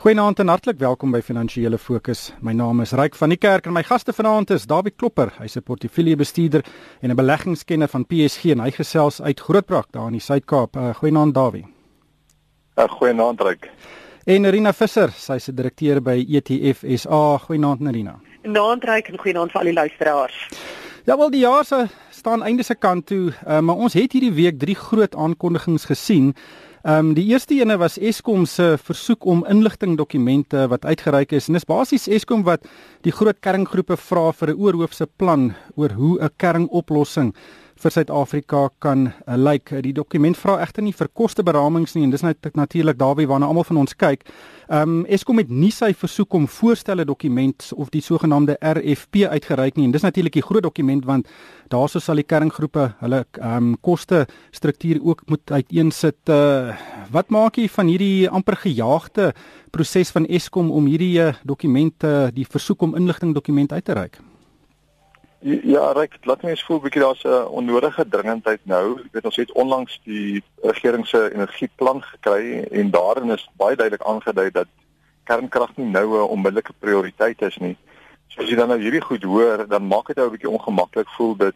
Goeienaand en hartlik welkom by Finansiële Fokus. My naam is Ryk van die Kerk en my gaste vanaand is Dawie Klopper. Hy's 'n portefeuljebestuurder en 'n beleggingskenner van PSG en hy gesels uit Grootbrak daar in die Suid-Kaap. Uh, goeienaand Dawie. Uh, goeienaand Ryk. En Nerina Visser, sy's 'n direkteur by ETF SA. Goeienaand Nerina. Goeienaand Ryk en goeienaand vir al die luisteraars. Ja wel die jaar se staan einde se kant toe, uh, maar ons het hierdie week drie groot aankondigings gesien. Ehm um, die eerste ene was Eskom se versoek om inligting dokumente wat uitgereik is. En dis basies Eskom wat die groot kerngroepe vra vir 'n oorhoofse plan oor hoe 'n kernoplossing vir Suid-Afrika kan uh, lyk. Like. Die dokument vra egter nie vir kosteberamings nie en dis net natuurlik daarby waarna almal van ons kyk. Ehm um, Eskom het nie sy versoek om voorstelle dokument of die sogenaamde RFP uitgereik nie en dis natuurlik die groot dokument want daarso sal die kerngroepe hulle ehm um, koste struktuur ook moet uiteensit. Uh, wat maak jy van hierdie amper gejaagde proses van Eskom om hierdie uh, dokumente, die versoek om inligting dokument uit te reik? Ja, reg, laat my eens voel bietjie daar's 'n onnodige dringendheid nou. Ek weet ons het onlangs die regering se energieplan gekry en daarin is baie duidelik aangedui dat kernkrag nie nou 'n onmiddellike prioriteit is nie. So as jy dan nou hierdie goed hoor, dan maak dit jou 'n bietjie ongemaklik voel dat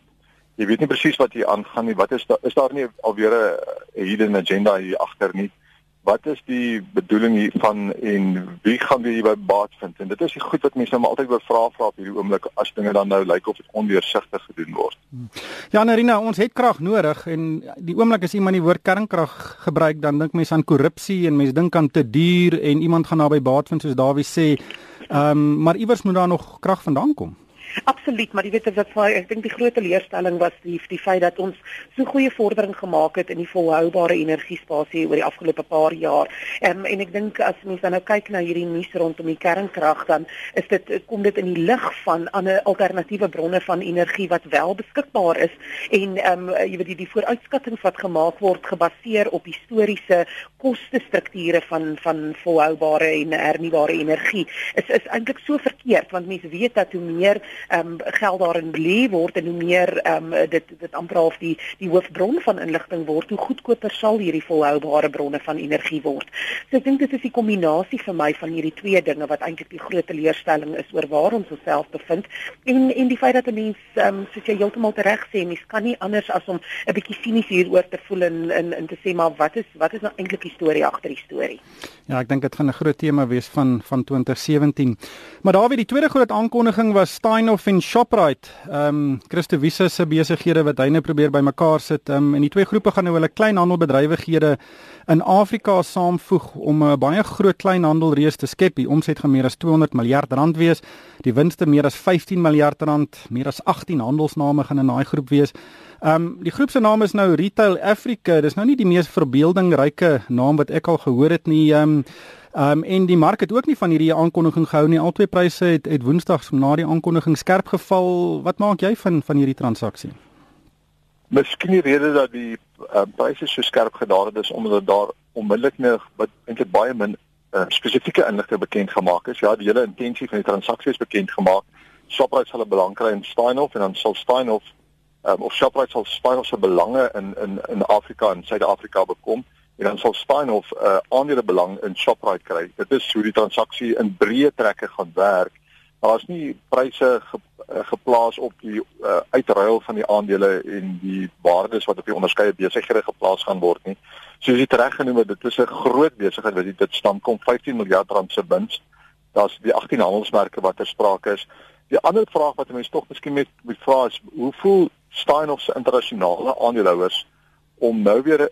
jy weet nie presies wat hier aangaan nie. Wat is daar is daar nie alweer 'n hidden agenda hier agter nie? Wat is die bedoeling hiervan en wie gaan weer hierby baat vind en dit is die goed wat mense nou maar altyd oor vra vra op hierdie oomblik as dinge dan nou lyk of dit ondeursigtig gedoen word. Ja Narina, ons het krag nodig en die oomblik as iemand die woord kernkrag gebruik dan dink mense aan korrupsie en mense dink aan te duur en iemand gaan naby baat vind soos Dawie sê. Ehm um, maar iewers moet daar nog krag vandaan kom. Absoluut, maar jy weet dit vir ek dink die groot leerstelling was die die feit dat ons so goeie vordering gemaak het in die volhoubare energiespasie oor die afgelope paar jaar. Um, en ek dink as mens dan nou kyk na hierdie nuus rondom die kernkrag dan is dit kom dit in die lig van ander alternatiewe bronne van energie wat wel beskikbaar is en ehm um, jy weet die, die vooruitskattinge wat gemaak word gebaseer op historiese kostestrukture van van volhoubare en hernubare energie is is eintlik so verkeerd want mense weet dat hoe meer ehm um, geld daarin belê word en hoe meer ehm um, dit dit amper half die die hoofbron van inligting word, hoe goedkoper sal hierdie volhoubare bronne van energie word. So ek dink dit is die kombinasie vir my van hierdie twee dinge wat eintlik die groot teleurstelling is oor waar ons osself bevind en en die feit dat 'n mens ehm um, soos jy heeltemal reg sê, mens kan nie anders as om 'n bietjie sinies hieroor te voel en in in te sê maar wat is wat is nou eintlik die storie agter die storie? Ja, ek dink dit gaan 'n groot tema wees van van 2017. Maar daar weer die tweede groot aankondiging was Stein Steinhoff en Shoprite. Ehm um, Christo Wiese se besighede wat hy nou probeer bymekaar sit. Ehm um, en die twee groepe gaan nou hulle kleinhandelbedrywighede in Afrika saamvoeg om 'n baie groot kleinhandelreus te skep. Die omset gaan meer as 200 miljard rand wees. Die winste meer as 15 miljard rand. Meer as 18 handelsname gaan in daai groep wees. Ehm um, die groep se naam is nou Retail Africa. Dis nou nie die mees verbeeldingryke naam wat ek al gehoor het nie. Ehm um, Ehm um, en die mark het ook nie van hierdie aankondiging gehou nie. Albei pryse het het Woensdag na die aankondiging skerp geval. Wat maak jy van van hierdie transaksie? Miskien die rede dat die uh, pryse so skerp gedaal het is omdat daar onmiddellik nog wat eintlik baie min uh, spesifieke inligting bekend gemaak is. Ja, die hele intensie van die transaksie is bekend gemaak. Shoprite sal 'n belang kry in Steinhoff en dan sal Steinhoff um, of Shoprite sal Steinhoff se belange in in in Afrika en Suid-Afrika bekom en dan sal Steinhoff 'n uh, aandele belang in Shoprite kry. Dit is hoe die transaksie in breë trekke gaan werk. Daar's nie pryse ge, uh, geplaas op die uh, uitruil van die aandele en die waardes wat op die onderskeie besighede geplaas gaan word nie. Soos jy reg genoem het, dit is 'n groot besigheid wat dit staan kom 15 miljard rand se wins. Daar's die 18 handelsmerke wat ter sprake is. Die ander vraag wat mense tog miskien met moet vra is, hoe voel Steinhoff se internasionale aandeelhouers om nou weer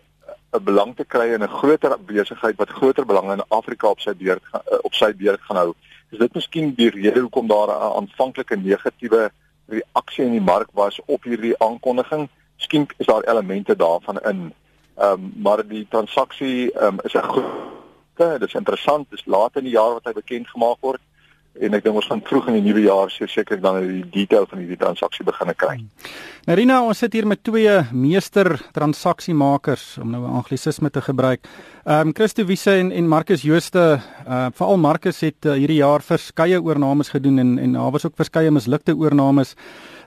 'n belang te kry in 'n groter besigheid wat groter belange in Afrika op sy beurt eh, op sy beurt gaan hou. Is dit miskien die rede hoekom daar 'n aanvanklike negatiewe reaksie in die mark was op hierdie aankondiging? Miskien is daar elemente daarvan in. Ehm um, maar die transaksie ehm um, is 'n groot, dit is interessant, dis laat in die jaar wat hy bekend gemaak word en ek dink ons gaan vroeg in die nuwe jaar seker dan die detail van hierdie transaksie begin kry. Marina, ons sit hier met twee meester transaksiemakers om nou 'n anglisisme te gebruik. Ehm um, Christo Wiese en en Marcus Jooste, uh veral Marcus het uh, hierdie jaar verskeie oornames gedoen en en daar was ook verskeie mislukte oornames.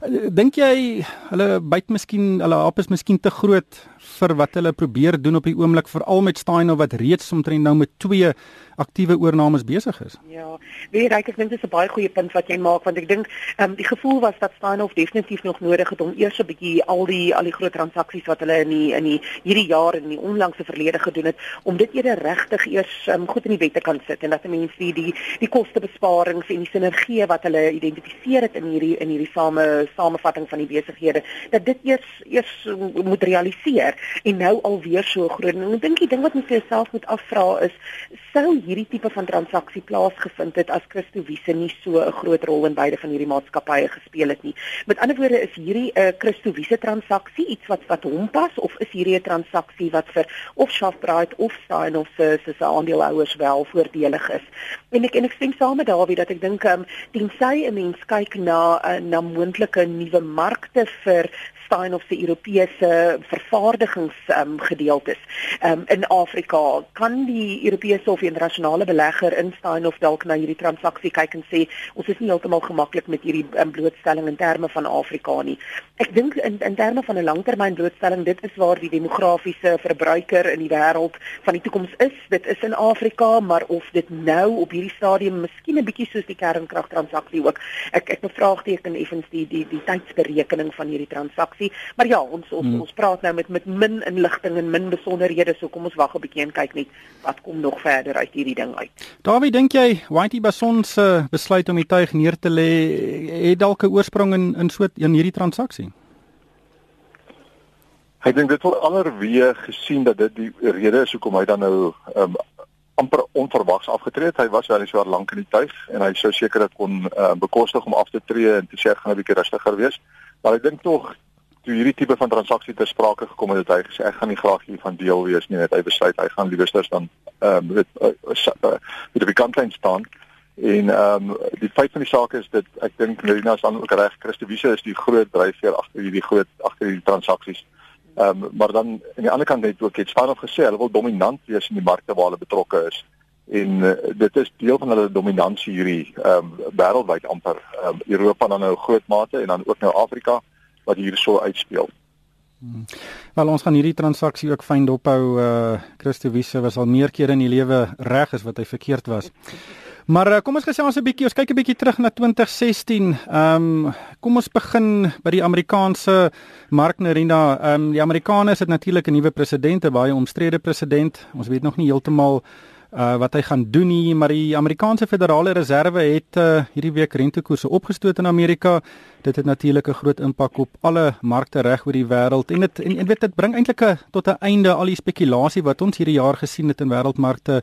Dink jy hulle byt miskien hulle hap is miskien te groot vir wat hulle probeer doen op die oomblik veral met Stein wat reeds omtrent nou met twee aktiewe oornames besig is. Ja, weet jy, ek dink dit is 'n baie goeie punt wat jy maak want ek dink ehm um, die gevoel was dat Steinhoff definitief nog nodig het om eers 'n bietjie al die al die groot transaksies wat hulle in die in die hierdie jaar en in die onlangse verlede gedoen het om dit eerder regtig eers um, goed in die wette kan sit en dat mense die die, die kostebesparings en die sinergie wat hulle identifiseer het in hierdie in hierdie same samevatting van die besighede dat dit eers eers moet realiseer en nou alweer so groot ek dink die ding wat mense self moet afvra is sou hierdie tipe van transaksie plaasgevind het as Christo Wiese nie so 'n groot rol in beide van hierdie maatskappye gespeel het nie. Met ander woorde is hierdie 'n uh, Christo Wiese transaksie iets wat wat hom pas of is hierdie 'n transaksie wat vir of Shaftbrite of Stein of se se aandeelhouers wel voordelig is. En ek en ek stem saam met Dawie dat ek dink um, tensy 'n mens kyk na uh, na moontlike nuwe markte vir Stein of se Europese vervaardigings um, gedeeltes um, in Afrika kan die Europese of internasionale belegger in Stein of dalk na hierdie transaksie kyk en sê ons is nie heeltemal gemaklik met hierdie um, blootstelling in terme van Afrika nie. Ek dink in in terme van 'n langtermyn blootstelling dit is waar die demografiese verbruiker in die wêreld van die toekoms is. Dit is in Afrika, maar of dit nou op hierdie stadium miskien 'n bietjie soos die kernkrag transaksie ook. Ek ek bevraagteken effens die die die tydsberekening van hierdie transaksie transaksie. Maar ja, ons ons, hmm. ons praat nou met met min inligting en min besonderhede, so kom ons wag 'n bietjie en kyk net wat kom nog verder uit hierdie ding uit. Dawie, dink jy Whitey Bason se besluit om die tuig neer te lê het dalk 'n oorsprong in in so 'n hierdie transaksie? Ek dink dit word allerweë gesien dat dit die rede is hoekom hy dan nou um, amper onverwags afgetree het. Hy was wel so lank in die tuig en hy sou seker dit kon uh, bekostig om af te tree en te sê gaan 'n bietjie rustiger wees. Maar ek dink tog toe hierdie tipe van transaksie ter sprake gekom het, het hy gesê ek gaan nie graag hiervan deel wees nie. Hy besluit hy gaan liewer dan ehm um, met uh, uh, met die kantlyn staan. En ehm um, die feit van die saak is dat ek dink Marina is ook reg. Christowiese is die groot dryfveer agter hierdie groot agter hierdie transaksies. Ehm um, maar dan aan die ander kant net ook het Span of gesê hulle wil dominant wees in die markte waar hulle betrokke is en uh, dit is deel van hulle dominansie hierdie ehm um, wêreldwyd amper um, Europa dan nou groot mate en dan ook nou Afrika wat hier so uitspeel. Hmm. Wel ons gaan hierdie transaksie ook fyn dophou. Uh Christo Wiese was al meer kere in die lewe reg as wat hy verkeerd was. Maar uh, kom ons gesels 'n bietjie, ons kyk 'n bietjie terug na 2016. Ehm um, kom ons begin by die Amerikaanse mark Nerina. Ehm um, die Amerikaners het natuurlik 'n nuwe president, 'n baie omstrede president. Ons weet nog nie heeltemal uh wat hy gaan doen nie, maar die Amerikaanse Federale Reserve het uh hierdie week rentekoerse opgestoot in Amerika. Dit het natuurlik 'n groot impak op alle markte reg oor die wêreld en dit en, en weet dit bring eintlik tot 'n einde al die spekulasie wat ons hierdie jaar gesien het in wêreldmarkte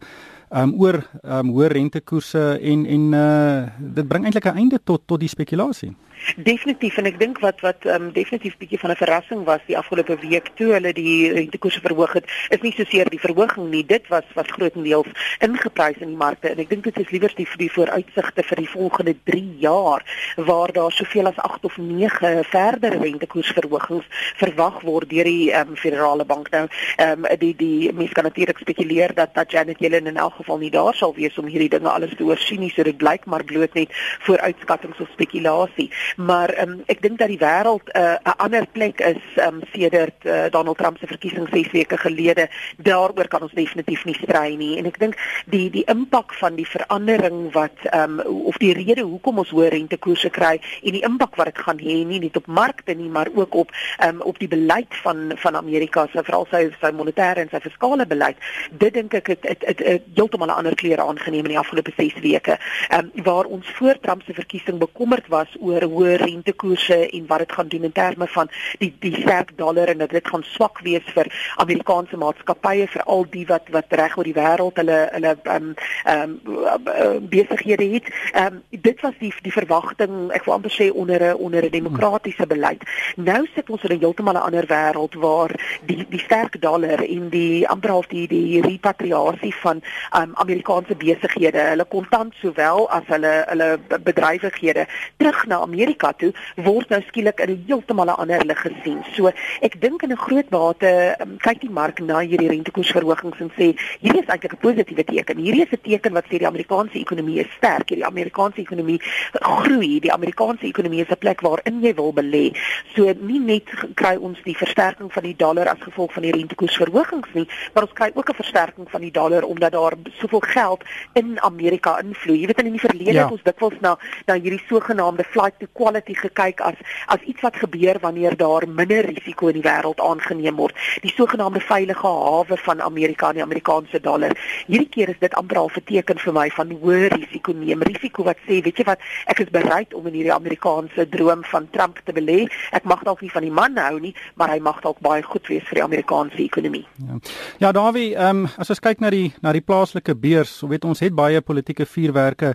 um oor um hoë rentekoerse en en uh dit bring eintlik 'n einde tot tot die spekulasie. Definitief en ek dink wat wat um, definitief bietjie van 'n verrassing was die afgelope week toe hulle die rentekoerse verhoog het, is nie so seer die verhoging nie. Dit was wat grootendeels ingeprys in die markte en ek dink dit is liewer die vir die vooruitsigte vir die volgende 3 jaar waar daar soveel as 8 of 9 verdere rentekoersverhogings verwag word deur die um, federale bank nou. Ehm um, die die mense kan natuurlik spekuleer dat dat Janet Yellen in elk geval nie daar sal wees om hierdie dinge alles te oorsien nie. So dit blyk maar bloot net vooruitskattings of spekulasie maar um, ek dink dat die wêreld eh, 'n uh, ander plek is um, sedert uh, Donald Trump se verkiesing 6 weke gelede. Daaroor kan ons definitief nie strei nie en ek dink die die impak van die verandering wat um, of die rede hoekom ons hoë rentekoerse kry en die impak wat dit gaan hê nie net op markte nie maar ook op um, op die beleid van van Amerika se veral sy sy monetêre en sy fiskale beleid. Dit dink ek het het, heeltemal 'n ander kleure aangeneem in die afgelope 6 weke. Um, waar ons voor Trump se verkiesing bekommerd was oor hoe hoë rentekoerse en wat dit gaan doen in terme van die die sterk dollar en dat dit gaan swak wees vir Amerikaanse maatskappye vir al die wat wat reg oor die wêreld hulle hulle ehm um, ehm um, besighede het. Ehm um, dit was die die verwagting ek wil amper sê onder 'n onder 'n demokratiese beleid. Nou sit ons in 'n heeltemal 'n ander wêreld waar die die sterk dollar en die amper half die die repatriasie van ehm um, Amerikaanse besighede, hulle kontant sowel as hulle hulle bedrywighede terug na Amerika Amerika toe word nou skielik in 'n heeltemal 'n ander lig gesien. So ek dink in 'n groot mate um, kyk die mark na hierdie rentekoersverhogings en sê hierdie is eintlik 'n positiewe teken. Hierdie is 'n teken wat sê die Amerikaanse ekonomie is sterk. Die Amerikaanse ekonomie groei. Die Amerikaanse ekonomie is 'n plek waarin jy wil belê. So nie net kry ons die versterking van die dollar as gevolg van die rentekoersverhogings nie, maar ons kry ook 'n versterking van die dollar omdat daar soveel geld in Amerika invloei. Jy weet in die verlede ja. het ons dikwels na na hierdie sogenaamde flight to quality gekyk as as iets wat gebeur wanneer daar minder risiko in die wêreld aangeneem word. Die sogenaamde veilige hawe van Amerika en die Amerikaanse dollar. Hierdie keer is dit amper al 'n teken vir my van hoë risiko neem. Risiko wat sê, weet jy wat, ek is bereid om in hierdie Amerikaanse droom van Trump te belê. Ek mag dalk nie van die man hou nie, maar hy mag dalk baie goed wees vir die Amerikaanse ekonomie. Ja, ja Dawie, ehm um, as ons kyk na die na die plaaslike beurs, so weet ons het baie politieke vuurwerke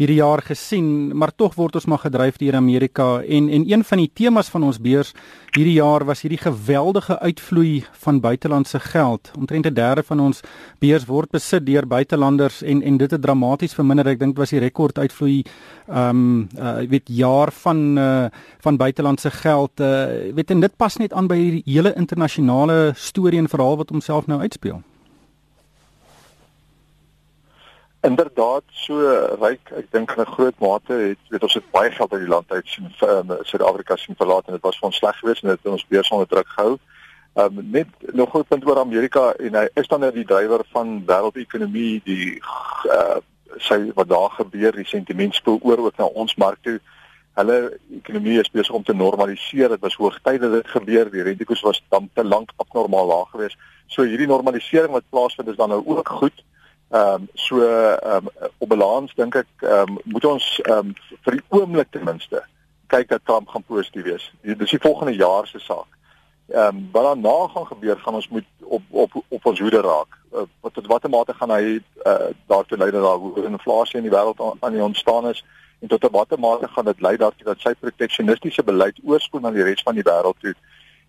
hierdie jaar gesien, maar tog word ons maar gedryf deur Amerika en en een van die temas van ons beurs hierdie jaar was hierdie geweldige uitvloei van buitelandse geld. Omtrent 'n derde van ons beurs word besit deur buitelanders en en dit het dramaties verminder. Ek dink dit was die rekord uitvloei ehm um, uh weet jaar van uh van buitelandse geld. Uh weet en dit pas net aan by hierdie hele internasionale storie en verhaal wat homself nou uitspeel. Inderdaad so ryk ek dink in 'n groot mate het weet ons het baie geld uit die land uit sien um, Suid-Afrika sien verlaat en dit was vir ons sleg geweest en dit het ons beurs onder druk gehou. Um, net nog 'n punt oor Amerika en hy is dan nou die drywer van wêreldekonomie die uh, sy wat daar gebeur die sentiment spoel oor ook na ons mark toe. Hulle ekonomie is besig om te normaliseer. Dit was hoogtyd dat dit gebeur. Die rentekoers was dan te lank abnormaal laag geweest. So hierdie normalisering wat plaasvind is dan nou ook goed. Ehm um, so ehm um, op balans dink ek ehm um, moet ons ehm um, vir die oomblik ten minste kyk dat Trump gaan positief wees. Dis die volgende jaar se saak. Ehm um, wat daarna gaan gebeur gaan ons moet op op op ons hoede raak. Uh, wat tot watter mate gaan hy uh, daartoe lei dat daar hoë inflasie in die wêreld aan, aan die ontstaan is en tot watter mate gaan dit lei daartoe dat sy proteksionistiese beleid oorspoel na die res van die wêreld toe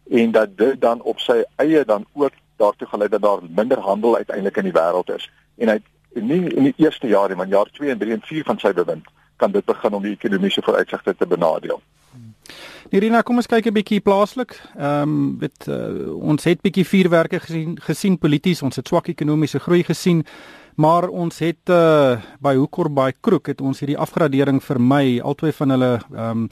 en dat dit dan op sy eie dan ook daartoe gelei dat daar minder handel uiteindelik in die wêreld is en hy nie in die eerste jaar nie, maar jaar 2 en 3 en 4 van sy bewind kan dit begin om die ekonomiese vooruitsigte te benadeel. Irina, kom ons kyk 'n bietjie plaaslik. Ehm um, weet uh, ons het bietjie vuurwerke gesien gesien polities, ons het swak ekonomiese groei gesien, maar ons het uh, by Hoekor by Kroek het ons hierdie afgradering vermy, albei van hulle ehm um,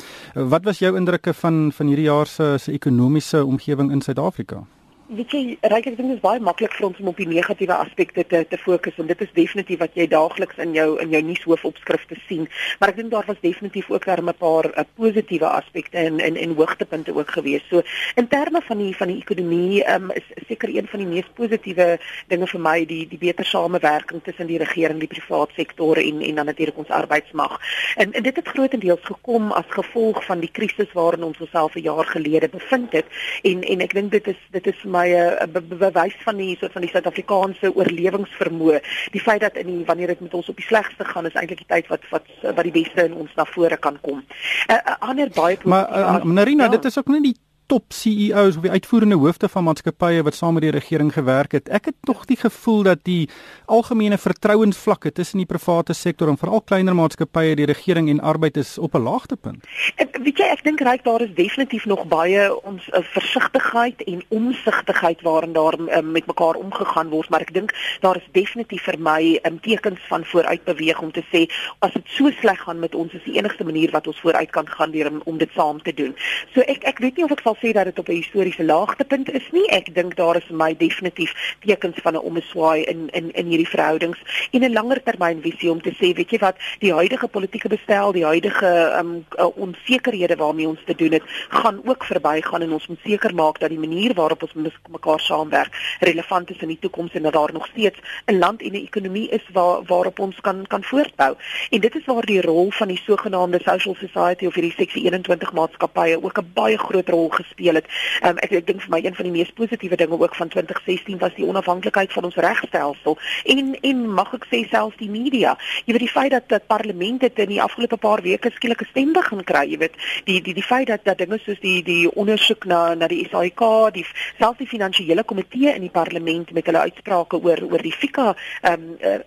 wat was jou indrukke van van hierdie jaar se se ekonomiese omgewing in Suid-Afrika? Weet jy, ek dink dit is baie maklik vir ons om op die negatiewe aspekte te te fokus en dit is definitief wat jy daagliks in jou in jou nuushoofopskrifte sien. Maar ek dink daar was definitief ook daar 'n paar uh, positiewe aspekte en en en hoogtepunte ook gewees. So in terme van die van die ekonomie um, is seker een van die mees positiewe dinge vir my die die beter samewerking tussen die regering, die private sektor en en dan natuurlik ons arbeidsmag. En, en dit het grootendeels gekom as gevolg van die krisis waarin ons onsself 'n jaar gelede bevind het en en ek dink dit is dit is vir my 'n be bewys van die soort van die Suid-Afrikaanse oorlewingsvermoë. Die feit dat in die wanneer dit met ons op die slegste gaan is eintlik die tyd wat wat wat die beste in ons na vore kan kom. 'n uh, uh, ander baie Maar uh, Narina, ja. dit is ook nie die top CEOs of die uitvoerende hoofde van maatskappye wat saam met die regering gewerk het. Ek het tog die gevoel dat die algemene vertrouensvlakke tussen die private sektor en veral kleiner maatskappye, die regering en arbeid is op 'n laagtepunt. Ek weet jy, ek dink ryk daar is definitief nog baie ons uh, versigtigheid en omsigtigheid waarin daar uh, met mekaar omgegaan word, maar ek dink daar is definitief vir my um, tekens van vooruitbeweeg om te sê as dit so sleg gaan met ons is die enigste manier wat ons vooruit kan gaan deur om, om dit saam te doen. So ek ek weet nie of ek sal sê dat dit op 'n historiese laagtepunt is nie. Ek dink daar is vir my definitief tekens van 'n omswaai in in in hierdie verhoudings en 'n langer termyn visie om te sê, weet jy wat, die huidige politieke bestel, die huidige um, onsekerhede waarmee ons te doen het, gaan ook verbygaan en ons moet seker maak dat die manier waarop ons met mekaar saamwerk relevant is in die toekoms en dat daar nog steeds 'n land en 'n ekonomie is waar waarop ons kan kan voortbou. En dit is waar die rol van die sogenaamde social society of hierdie seksie 21 maatskappye ook 'n baie groot rol gespeel gespeel het. Um, ek ek dink vir my een van die mees positiewe dinge ook van 2016 was die onafhanklikheid van ons regstelsel en en mag ek sê selfs die media. Jy weet die feit dat dat parlement dit in die afgelope paar weke skielik 'n stem begin kry, jy weet, die die die feit dat dat dinge soos die die ondersoek na na die SAIK, die selfs die finansiële komitee in die parlement met hulle uitsprake oor oor die FICA ehm um, uh,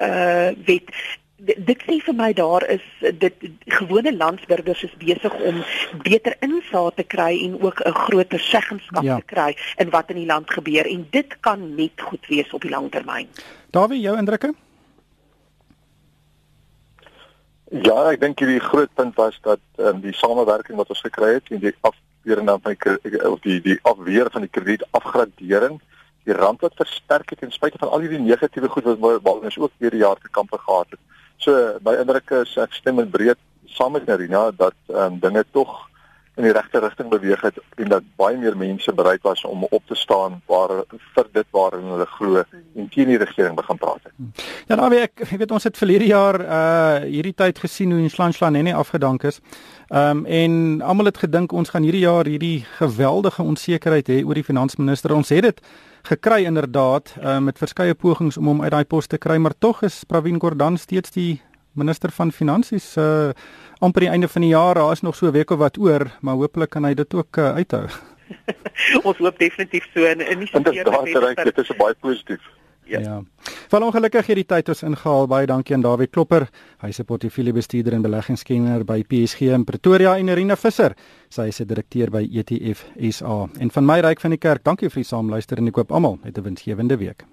uh, wet dit sê vir my daar is dit gewone landsburgers is besig om beter insig te kry en ook 'n groter seggenskap ja. te kry in wat in die land gebeur en dit kan net goed wees op die lang termyn. Dawie, jou indrukke? Ja, ek dink die groot punt was dat um, die samewerking wat ons gekry het en die afweer dan van die of die die afweer van die krediet afgradering die rand wat versterk het ten spyte van al hierdie negatiewe goed wat ons ook hierdie jaar te kampe gehad het. So by indrukke is ek stem met breed saam met Nerina dat ehm um, dinge tog in die regte rigting beweeg het en dat baie meer mense bereid was om op te staan waar vir dit waarin hulle glo en teen die regering begin praat het. Ja, nou ek, ek weet ons het verlede jaar uh hierdie tyd gesien hoe nie afgedank is. Ehm um, en almal het gedink ons gaan hierdie jaar hierdie geweldige onsekerheid hê oor die finansminister. Ons het dit gekry inderdaad uh, met verskeie pogings om hom uit daai pos te kry, maar tog is Pravin Gordhan steeds die minister van finansies uh amper die einde van die jaar, daar is nog so 'n week of wat oor, maar hopelik kan hy dit ook uh, uithou. Ons hoop definitief so en in die seker dit is baie positief. Ja. ja. Val ongelukkig hierdie tyd ons ingehaal. Baie dankie aan Dawie Klopper. Hy's 'n portefeuljebestuurder en beleggingskenner by PSG in Pretoria en Irina Visser. Sy is 'n direkteur by ETF SA. En van my ryk van die kerk, dankie vir die saamluister en ek koop almal 'n winsgewende week.